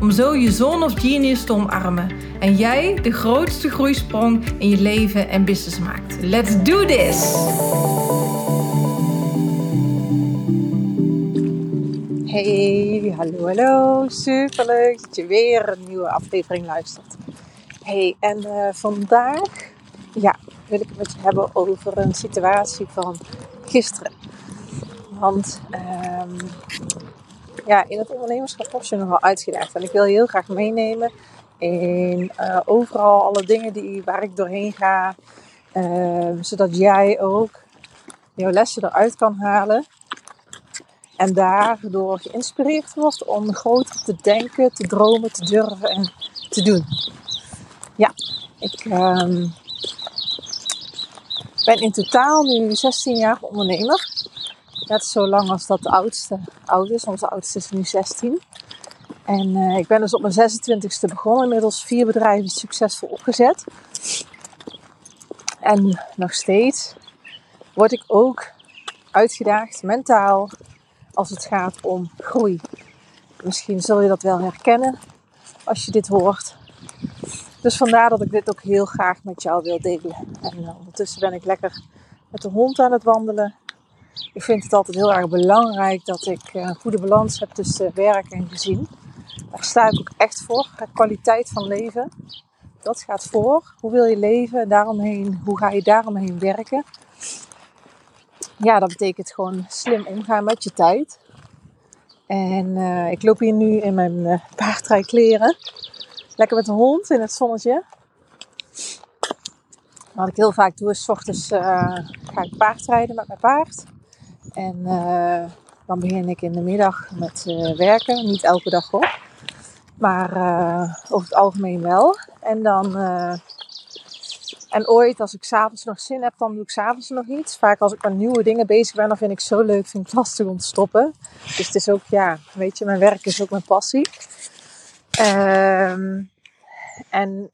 om zo je zone of genius te omarmen en jij de grootste groeisprong in je leven en business maakt. Let's do this! Hey, hallo, hallo. Superleuk dat je weer een nieuwe aflevering luistert. Hey, en uh, vandaag ja, wil ik het met je hebben over een situatie van gisteren. Want um, ja, in het ondernemerschap word je nogal uitgedaagd. En ik wil je heel graag meenemen in uh, overal alle dingen die, waar ik doorheen ga. Uh, zodat jij ook jouw lessen eruit kan halen. En daardoor geïnspireerd wordt om groter te denken, te dromen, te durven en te doen. Ja, ik um, ben in totaal nu 16 jaar ondernemer net zo lang als dat de oudste oud is. Onze oudste is nu 16. En uh, ik ben dus op mijn 26e begonnen. Inmiddels vier bedrijven succesvol opgezet. En nog steeds word ik ook uitgedaagd mentaal als het gaat om groei. Misschien zul je dat wel herkennen als je dit hoort. Dus vandaar dat ik dit ook heel graag met jou wil delen. En uh, ondertussen ben ik lekker met de hond aan het wandelen. Ik vind het altijd heel erg belangrijk dat ik eh, een goede balans heb tussen werk en gezin. Daar sta ik ook echt voor. Kwaliteit van leven. Dat gaat voor. Hoe wil je leven? Daaromheen, hoe ga je daaromheen werken? Ja, dat betekent gewoon slim omgaan met je tijd. En uh, ik loop hier nu in mijn uh, paardrijkleren. Lekker met de hond in het zonnetje. Wat ik heel vaak doe is, s ochtends ga ik paardrijden met mijn paard. En uh, dan begin ik in de middag met uh, werken. Niet elke dag hoor. Maar uh, over het algemeen wel. En dan. en ooit, als ik s'avonds nog zin heb, dan doe ik s'avonds nog iets. Vaak als ik met nieuwe dingen bezig ben, dan vind ik het zo leuk, vind ik het lastig om te stoppen. Dus het is ook, ja, weet je, mijn werk is ook mijn passie. Um, en,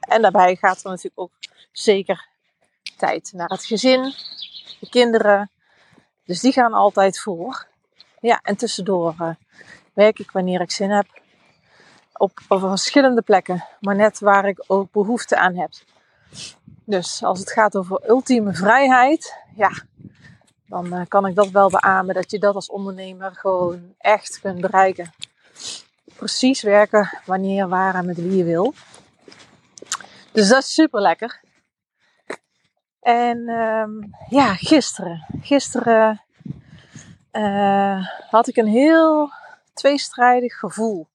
en daarbij gaat er natuurlijk ook zeker tijd naar het gezin, de kinderen, dus die gaan altijd voor. Ja, en tussendoor uh, werk ik wanneer ik zin heb. Op, op verschillende plekken, maar net waar ik ook behoefte aan heb. Dus als het gaat over ultieme vrijheid, ja, dan uh, kan ik dat wel beamen dat je dat als ondernemer gewoon echt kunt bereiken. Precies werken wanneer, waar en met wie je wil. Dus dat is super lekker. En um, ja, gisteren. Gisteren uh, had ik een heel tweestrijdig gevoel.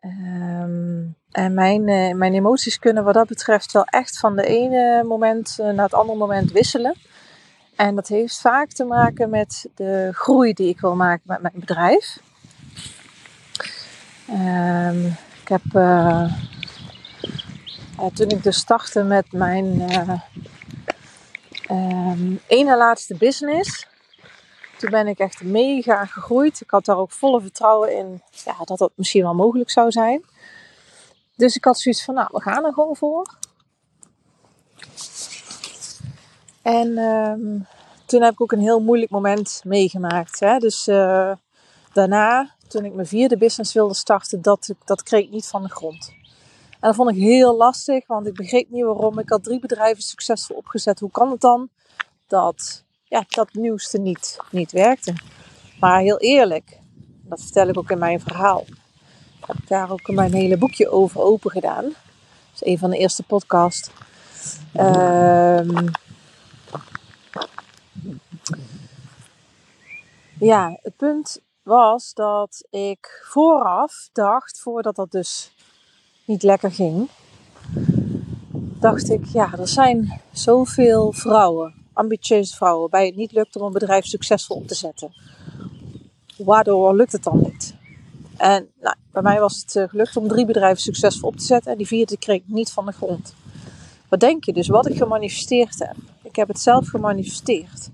Um, en mijn, uh, mijn emoties kunnen wat dat betreft wel echt van de ene moment uh, naar het andere moment wisselen. En dat heeft vaak te maken met de groei die ik wil maken met mijn bedrijf. Um, ik heb toen ik dus startte met mijn um, ene laatste business. Toen ben ik echt mega gegroeid. Ik had daar ook volle vertrouwen in ja, dat dat misschien wel mogelijk zou zijn. Dus ik had zoiets van, nou, we gaan er gewoon voor. En um, toen heb ik ook een heel moeilijk moment meegemaakt. Hè? Dus uh, daarna, toen ik mijn vierde business wilde starten, dat, dat kreeg ik niet van de grond. En dat vond ik heel lastig, want ik begreep niet waarom. Ik had drie bedrijven succesvol opgezet. Hoe kan het dan dat ja, dat nieuwste niet, niet werkte? Maar heel eerlijk, dat vertel ik ook in mijn verhaal. Heb ik daar ook mijn hele boekje over open gedaan. Dat is een van de eerste podcasts. Um, ja, het punt was dat ik vooraf dacht, voordat dat dus niet lekker ging, dacht ik, ja, er zijn zoveel vrouwen, ambitieuze vrouwen, bij het niet lukt om een bedrijf succesvol op te zetten. Waardoor lukt het dan niet? En nou, Bij mij was het eh, gelukt om drie bedrijven succesvol op te zetten. En die vierde kreeg ik niet van de grond. Wat denk je dus? Wat ik gemanifesteerd heb. Ik heb het zelf gemanifesteerd.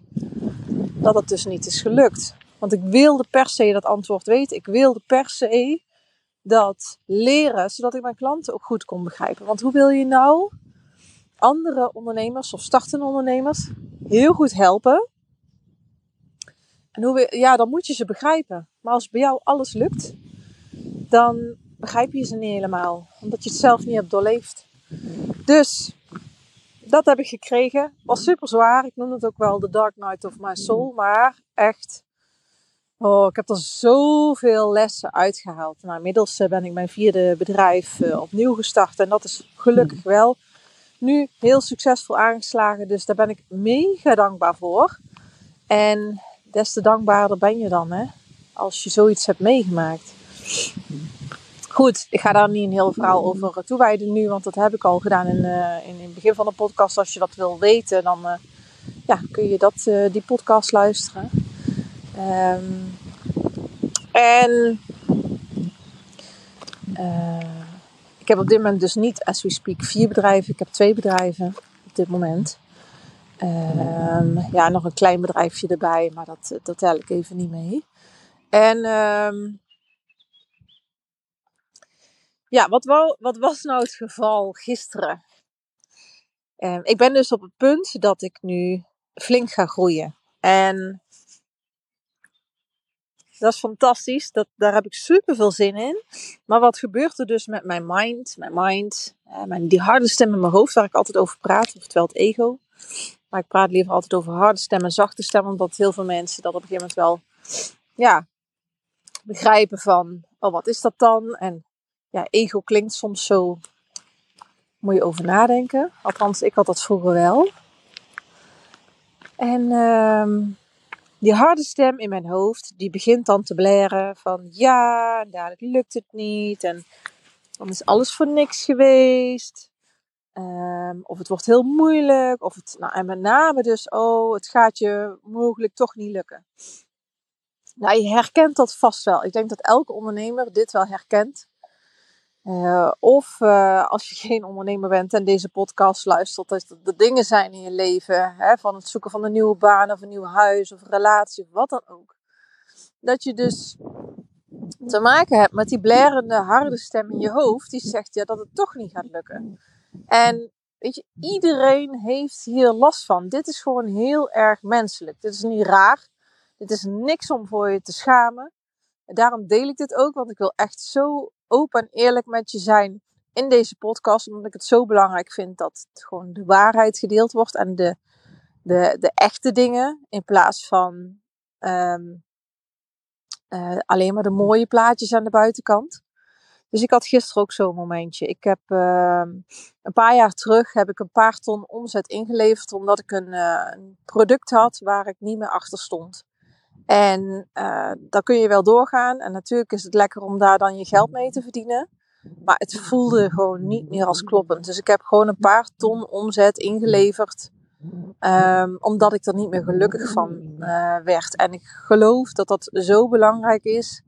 Dat het dus niet is gelukt. Want ik wilde per se dat antwoord weten. Ik wilde per se dat leren, zodat ik mijn klanten ook goed kon begrijpen. Want hoe wil je nou andere ondernemers of startende ondernemers heel goed helpen? En hoe ja, dan moet je ze begrijpen. Maar als bij jou alles lukt, dan begrijp je ze niet helemaal. Omdat je het zelf niet hebt doorleefd. Dus dat heb ik gekregen. Was super zwaar. Ik noem het ook wel de Dark Night of My Soul. Maar echt, oh, ik heb er zoveel lessen uitgehaald. Nou, inmiddels eh, ben ik mijn vierde bedrijf uh, opnieuw gestart. En dat is gelukkig wel nu heel succesvol aangeslagen. Dus daar ben ik mega dankbaar voor. En des te dankbaarder ben je dan, hè? Als je zoiets hebt meegemaakt. Goed, ik ga daar niet een heel verhaal over toewijden nu, want dat heb ik al gedaan in, uh, in, in, het begin van de podcast. Als je dat wil weten, dan uh, ja, kun je dat, die podcast luisteren. Um, en ik heb op dit moment dus niet, as we speak, vier bedrijven. Ik heb twee bedrijven op dit moment. Um, ja, nog een klein bedrijfje erbij, maar dat, dat tel ik even niet mee. En um, ja, wat, wat was nou het geval gisteren? Ik ben dus op het punt dat ik nu flink ga groeien. En dat is fantastisch. Dat, daar heb ik super veel zin in. Maar wat gebeurt er dus met mijn mind? Mijn mind, mijn, die harde stem in mijn hoofd waar ik altijd over praat, oftewel het ego. Maar ik praat liever altijd over harde stem en zachte stem, omdat heel veel mensen dat op een gegeven moment wel ja, begrijpen van, oh wat is dat dan? En ja, ego klinkt soms zo, moet je over nadenken. Althans, ik had dat vroeger wel. En um, die harde stem in mijn hoofd, die begint dan te blaren van ja, dadelijk lukt het niet en dan is alles voor niks geweest. Um, of het wordt heel moeilijk. Of het, nou, en met name dus, oh, het gaat je mogelijk toch niet lukken. Nou, je herkent dat vast wel. Ik denk dat elke ondernemer dit wel herkent. Uh, of uh, als je geen ondernemer bent en deze podcast luistert, dat er dingen zijn in je leven, hè, van het zoeken van een nieuwe baan of een nieuw huis of relatie of wat dan ook. Dat je dus te maken hebt met die blerende harde stem in je hoofd, die zegt ja dat het toch niet gaat lukken. En weet je, iedereen heeft hier last van. Dit is gewoon heel erg menselijk. Dit is niet raar. Dit is niks om voor je te schamen. En daarom deel ik dit ook, want ik wil echt zo open en eerlijk met je zijn in deze podcast. Omdat ik het zo belangrijk vind dat gewoon de waarheid gedeeld wordt en de, de, de echte dingen. In plaats van um, uh, alleen maar de mooie plaatjes aan de buitenkant. Dus ik had gisteren ook zo'n momentje. Ik heb uh, een paar jaar terug heb ik een paar ton omzet ingeleverd omdat ik een, uh, een product had waar ik niet meer achter stond. En uh, daar kun je wel doorgaan. En natuurlijk is het lekker om daar dan je geld mee te verdienen. Maar het voelde gewoon niet meer als kloppend. Dus ik heb gewoon een paar ton omzet ingeleverd. Um, omdat ik er niet meer gelukkig van uh, werd. En ik geloof dat dat zo belangrijk is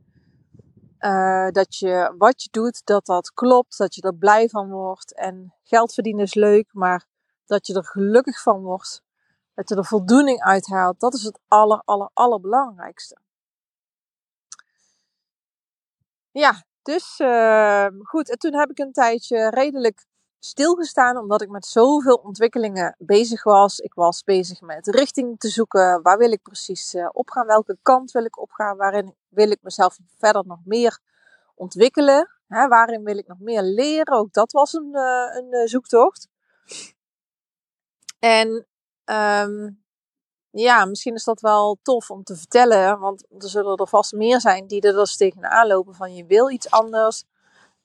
uh, dat je wat je doet, dat dat klopt, dat je er blij van wordt. En geld verdienen is leuk, maar dat je er gelukkig van wordt, dat je er voldoening uit haalt, dat is het aller, aller, allerbelangrijkste. Ja, dus uh, goed. En toen heb ik een tijdje redelijk stilgestaan, omdat ik met zoveel ontwikkelingen bezig was. Ik was bezig met richting te zoeken. Waar wil ik precies uh, op gaan? Welke kant wil ik opgaan? Waarin wil ik mezelf verder nog meer ontwikkelen? Hè? Waarin wil ik nog meer leren? Ook dat was een, uh, een uh, zoektocht. En um, ja, misschien is dat wel tof om te vertellen, want er zullen er vast meer zijn die er dus tegenaan lopen van je wil iets anders.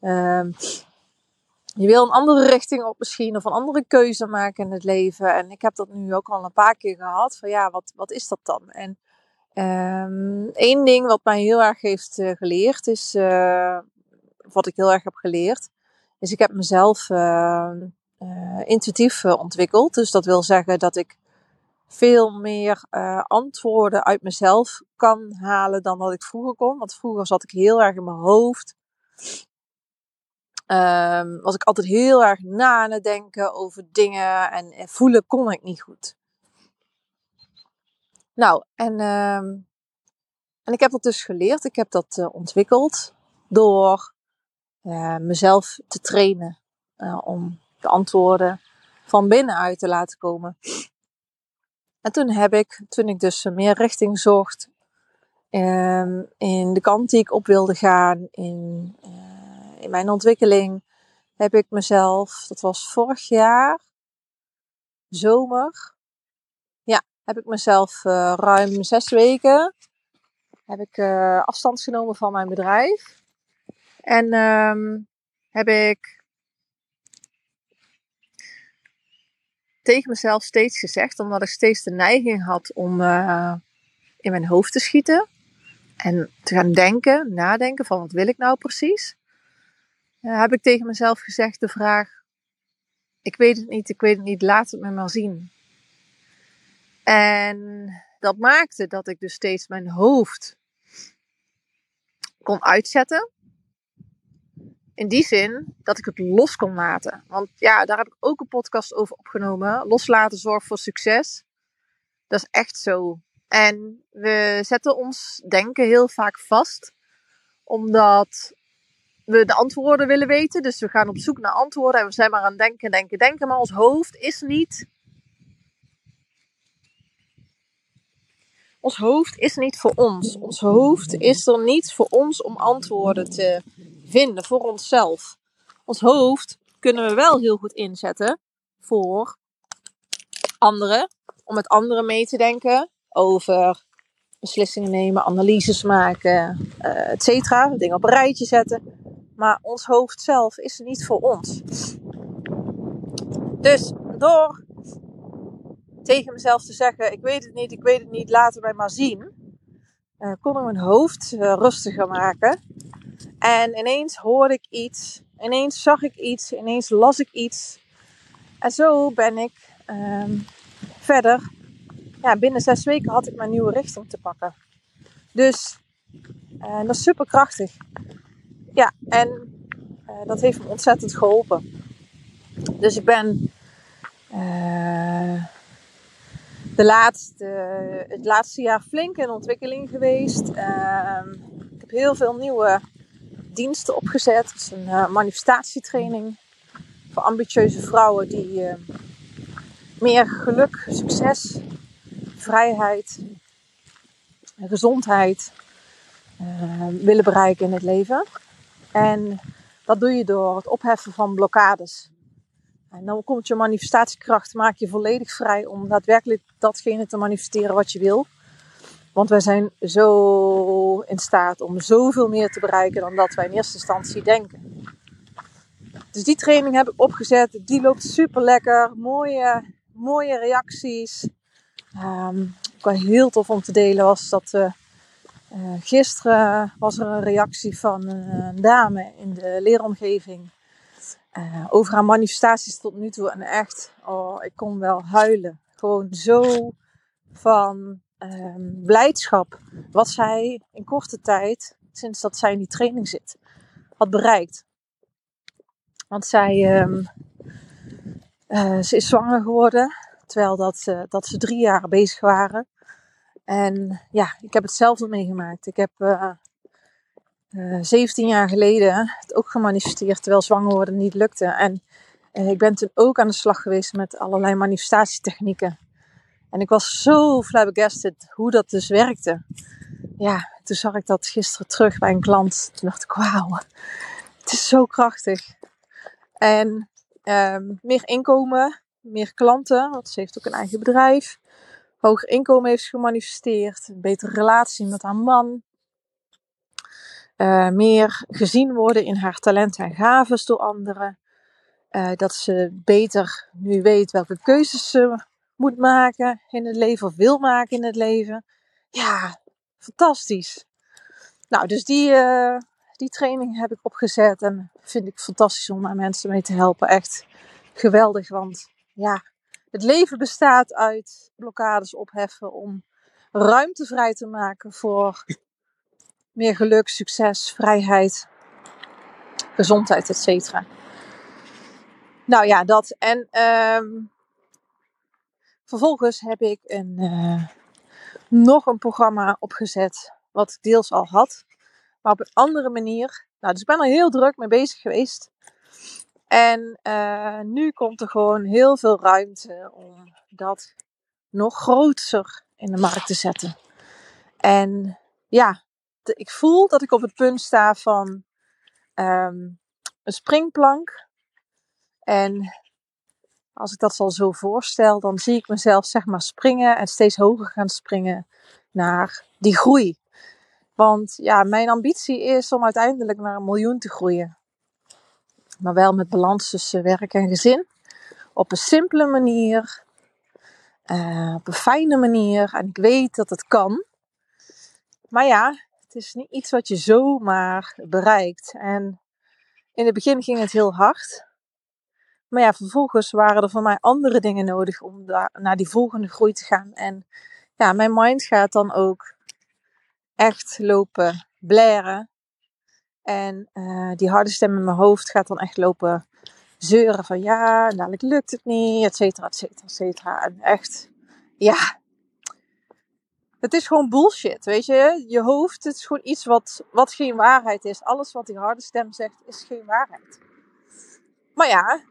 Um, je wil een andere richting op misschien of een andere keuze maken in het leven. En ik heb dat nu ook al een paar keer gehad. Van ja, wat, wat is dat dan? En um, één ding wat mij heel erg heeft uh, geleerd is, uh, wat ik heel erg heb geleerd, is ik heb mezelf intuïtief ontwikkeld. Dus dat wil zeggen dat ik veel meer antwoorden uit mezelf kan halen dan dat ik vroeger kon. Want vroeger zat ik heel erg in mijn hoofd. ehm, was ik altijd heel erg na aan denken over dingen en, voelen kon ik niet goed. Nou, en, ehm, en ik heb dat dus geleerd. Ik heb dat uh, ontwikkeld door uh, mezelf te trainen uh, om de antwoorden van binnenuit te laten komen. En toen heb ik, toen ik dus meer richting zocht um, in de kant die ik op wilde gaan, in, uh, in mijn ontwikkeling, heb ik mezelf, dat was vorig jaar, zomer, ja, heb ik mezelf uh, ruim zes weken, heb ik uh, afstand genomen van mijn bedrijf. En um, heb ik tegen mezelf steeds gezegd, omdat ik steeds de neiging had om uh, in mijn hoofd te schieten. En te gaan denken, nadenken van wat wil ik nou precies. Uh, heb ik tegen mezelf gezegd de vraag, ik weet het niet, ik weet het niet, laat het me maar zien. En dat maakte dat ik dus steeds mijn hoofd kon uitzetten in die zin dat ik het los kon laten. Want ja, daar heb ik ook een podcast over opgenomen. Loslaten zorgt voor succes. Dat is echt zo. En we zetten ons denken heel vaak vast, omdat we de antwoorden willen weten. Dus we gaan op zoek naar antwoorden en we zijn maar aan denken, denken, denken. Maar ons hoofd is niet. Ons hoofd is niet voor ons. Ons hoofd is er niet voor ons om antwoorden te vinden voor onszelf. Ons hoofd kunnen we wel heel goed inzetten voor anderen. Om met anderen mee te denken over beslissingen nemen, analyses maken, uh, et cetera. Dingen op een rijtje zetten. Maar ons hoofd zelf is niet voor ons. Dus door tegen mezelf te zeggen: Ik weet het niet, ik weet het niet, laten wij maar zien. Uh, kon ik mijn hoofd uh, rustiger maken. En ineens hoorde ik iets, ineens zag ik iets, ineens las ik iets. En zo ben ik um, verder. Ja, binnen zes weken had ik mijn nieuwe richting te pakken. Dus uh, dat is super krachtig. Ja, en dat heeft me ontzettend geholpen. Dus ik ben de laatste, het laatste jaar flink in ontwikkeling geweest. Ehm, ik heb heel veel nieuwe diensten opgezet. Het is een uh, manifestatietraining voor ambitieuze vrouwen die uh, meer geluk, succes, vrijheid, gezondheid uh, willen bereiken in het leven. En dat doe je door het opheffen van blokkades. En dan komt je manifestatiekracht, maak je volledig vrij om daadwerkelijk datgene te manifesteren wat je wil. Want wij zijn zo in staat om zoveel meer te bereiken dan dat wij in eerste instantie denken. Dus die training heb ik opgezet. Die loopt super lekker. Mooie, mooie reacties. Um, ook wel heel tof om te delen was dat uh, uh, gisteren was er een reactie van een dame in de leeromgeving. Uh, over haar manifestaties tot nu toe. En echt, oh, ik kon wel huilen. Gewoon zo van um, blijdschap wat zij in korte tijd, sinds dat zij in die training zit, had bereikt. Want zij, um, uh, ze is zwanger geworden, terwijl dat, uh, dat ze drie jaar bezig waren. En ja, ik heb hetzelfde meegemaakt. Ik heb uh, 17 jaar geleden het ook gemanifesteerd, terwijl zwanger worden niet lukte. En eh, ik ben toen ook aan de slag geweest met allerlei manifestatietechnieken. En ik was zo flabbergasted hoe dat dus werkte. Ja, toen zag ik dat gisteren terug bij een klant. Toen dacht ik, wauw, het is zo krachtig. En um, meer inkomen, meer klanten, want ze heeft ook een eigen bedrijf. Hoger inkomen heeft gemanifesteerd, een betere relatie met haar man. Uh, meer gezien worden in haar talenten en gaven door anderen. Uh, dat ze beter nu weet welke keuzes ze moet maken in het leven of wil maken in het leven. Ja, fantastisch. Nou, dus die, uh, die training heb ik opgezet en vind ik fantastisch om aan mensen mee te helpen. Echt geweldig, want ja, het leven bestaat uit blokkades opheffen om ruimte vrij te maken voor meer geluk, succes, vrijheid. gezondheid, et cetera. Nou ja, dat. En ehm, vervolgens heb ik een, uh, nog een programma opgezet, wat ik deels al had, maar op een andere manier. Nou, dus ik ben er heel druk mee bezig geweest. En uh, nu komt er gewoon heel veel ruimte om dat nog groter in de markt te zetten. En ja, ik voel dat ik op het punt sta van um, een springplank. En als ik dat al zo voorstel, dan zie ik mezelf zeg maar springen en steeds hoger gaan springen naar die groei. Want ja, mijn ambitie is om uiteindelijk naar een miljoen te groeien. Maar wel met balans tussen werk en gezin. Op een simpele manier. Uh, op een fijne manier. En ik weet dat het kan. Maar ja, het is niet iets wat je zomaar bereikt. En in het begin ging het heel hard. Maar ja, vervolgens waren er voor mij andere dingen nodig om naar die volgende groei te gaan. En ja, mijn mind gaat dan ook echt lopen blaren. En uh, die harde stem in mijn hoofd gaat dan echt lopen zeuren van ja, dadelijk lukt het niet, et cetera, et cetera, et cetera. En echt, ja, het is gewoon bullshit, weet je. Je hoofd, het is gewoon iets wat, wat geen waarheid is. Alles wat die harde stem zegt, is geen waarheid. Maar ja,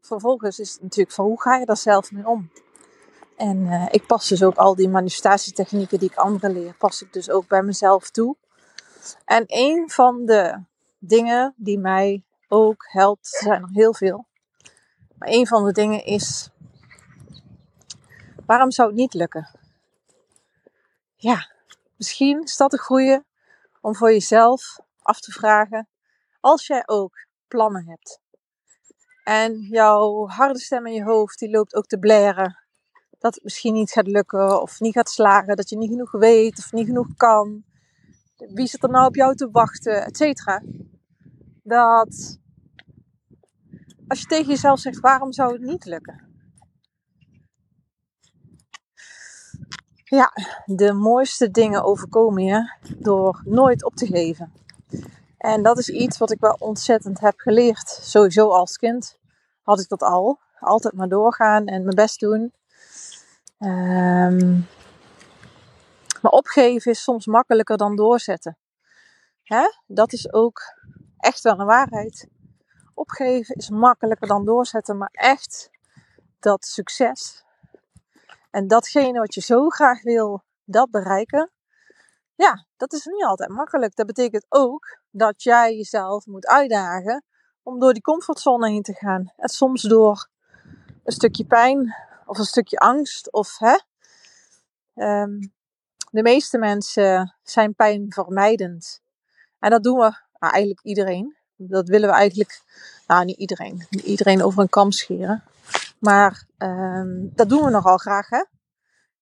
vervolgens is het natuurlijk van hoe ga je daar zelf mee om? En uh, ik pas dus ook al die manifestatietechnieken die ik anderen leer, pas ik dus ook bij mezelf toe. En een van de dingen die mij ook helpt, er zijn er heel veel. Maar een van de dingen is, waarom zou het niet lukken? Ja, misschien is dat een goede om voor jezelf af te vragen, als jij ook plannen hebt. En jouw harde stem in je hoofd, die loopt ook te blaren. Dat het misschien niet gaat lukken of niet gaat slagen. Dat je niet genoeg weet of niet genoeg kan. Wie zit er nou op jou te wachten, et cetera. Dat als je tegen jezelf zegt, waarom zou het niet lukken? Ja, de mooiste dingen overkomen je door nooit op te geven. En dat is iets wat ik wel ontzettend heb geleerd. Sowieso als kind had ik dat al. Altijd maar doorgaan en mijn best doen. Um, maar opgeven is soms makkelijker dan doorzetten. Hè? Dat is ook echt wel een waarheid. Opgeven is makkelijker dan doorzetten, maar echt dat succes en datgene wat je zo graag wil, dat bereiken. Ja, dat is niet altijd makkelijk. Dat betekent ook dat jij jezelf moet uitdagen om door die comfortzone heen te gaan. En soms door een stukje pijn of een stukje angst. Of hè. Um, de meeste mensen zijn pijnvermijdend. En dat doen we nou, eigenlijk iedereen. Dat willen we eigenlijk, nou niet iedereen, niet iedereen over een kam scheren. Maar um, dat doen we nogal graag, hè?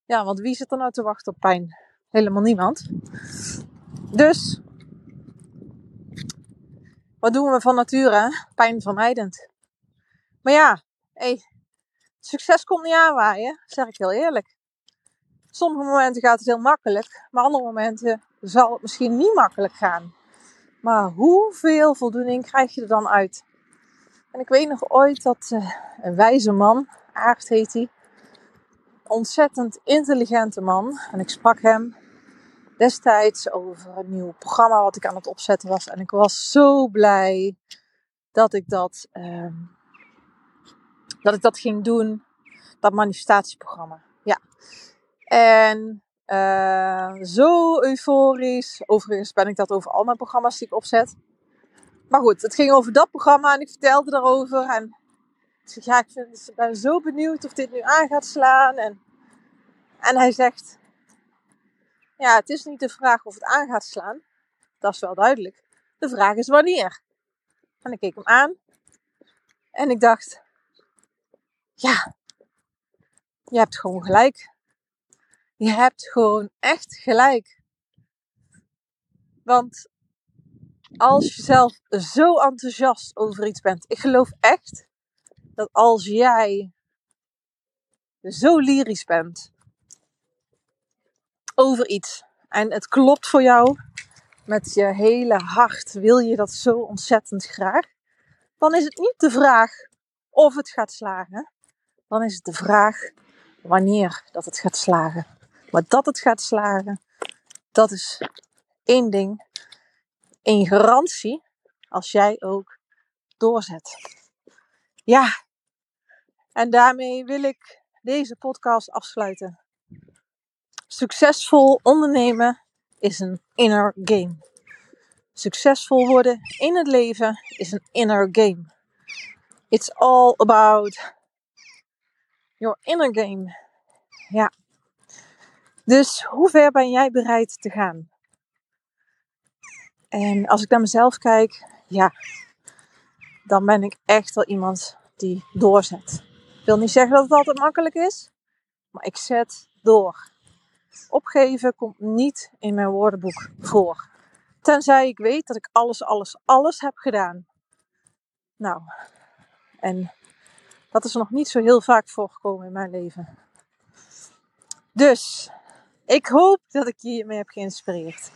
Ja, want wie zit er nou te wachten op pijn? Helemaal niemand. Dus, wat doen we van nature? Pijnvermijdend. Maar ja, hey, succes komt niet aanwaaien, zeg ik heel eerlijk. Sommige momenten gaat het heel makkelijk, maar andere momenten zal het misschien niet makkelijk gaan. Maar hoeveel voldoening krijg je er dan uit? En ik weet nog ooit dat uh, een wijze man, Aard heet hij, ontzettend intelligente man. En ik sprak hem destijds over een nieuw programma wat ik aan het opzetten was. En ik was zo blij dat ik dat, uh, dat, ik dat ging doen, dat manifestatieprogramma. Ja. En uh, zo euforisch. Overigens ben ik dat over al mijn programma's die ik opzet. Maar goed, het ging over dat programma en ik vertelde daarover. En ik ja, ik ben zo benieuwd of dit nu aan gaat slaan. En, en hij zegt, ja, het is niet de vraag of het aan gaat slaan. Dat is wel duidelijk. De vraag is wanneer. En ik keek hem aan. En ik dacht, ja, je hebt gewoon gelijk. Je hebt gewoon echt gelijk. Want als je zelf zo enthousiast over iets bent, ik geloof echt dat als jij zo lyrisch bent over iets en het klopt voor jou met je hele hart wil je dat zo ontzettend graag, dan is het niet de vraag of het gaat slagen. Dan is het de vraag wanneer dat het gaat slagen. Maar dat het gaat slagen, dat is één ding. Een garantie als jij ook doorzet. Ja, en daarmee wil ik deze podcast afsluiten. Succesvol ondernemen is een inner game. Succesvol worden in het leven is een inner game. It's all about your inner game. Ja. Dus hoe ver ben jij bereid te gaan? En als ik naar mezelf kijk, ja, dan ben ik echt wel iemand die doorzet. Ik wil niet zeggen dat het altijd makkelijk is, maar ik zet door. Opgeven komt niet in mijn woordenboek voor. Tenzij ik weet dat ik alles, alles, alles heb gedaan. Nou, en dat is nog niet zo heel vaak voorgekomen in mijn leven. Dus, ik hoop dat ik je hiermee heb geïnspireerd.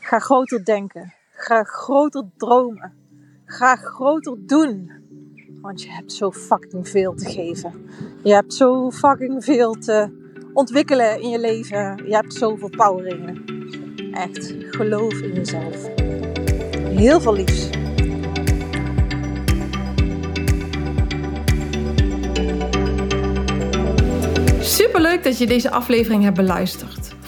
Ga groter denken. Ga groter dromen. Ga groter doen. Want je hebt zo fucking veel te geven. Je hebt zo fucking veel te ontwikkelen in je leven. Je hebt zoveel power in je. Echt, geloof in jezelf. Heel veel liefs. Superleuk dat je deze aflevering hebt beluisterd.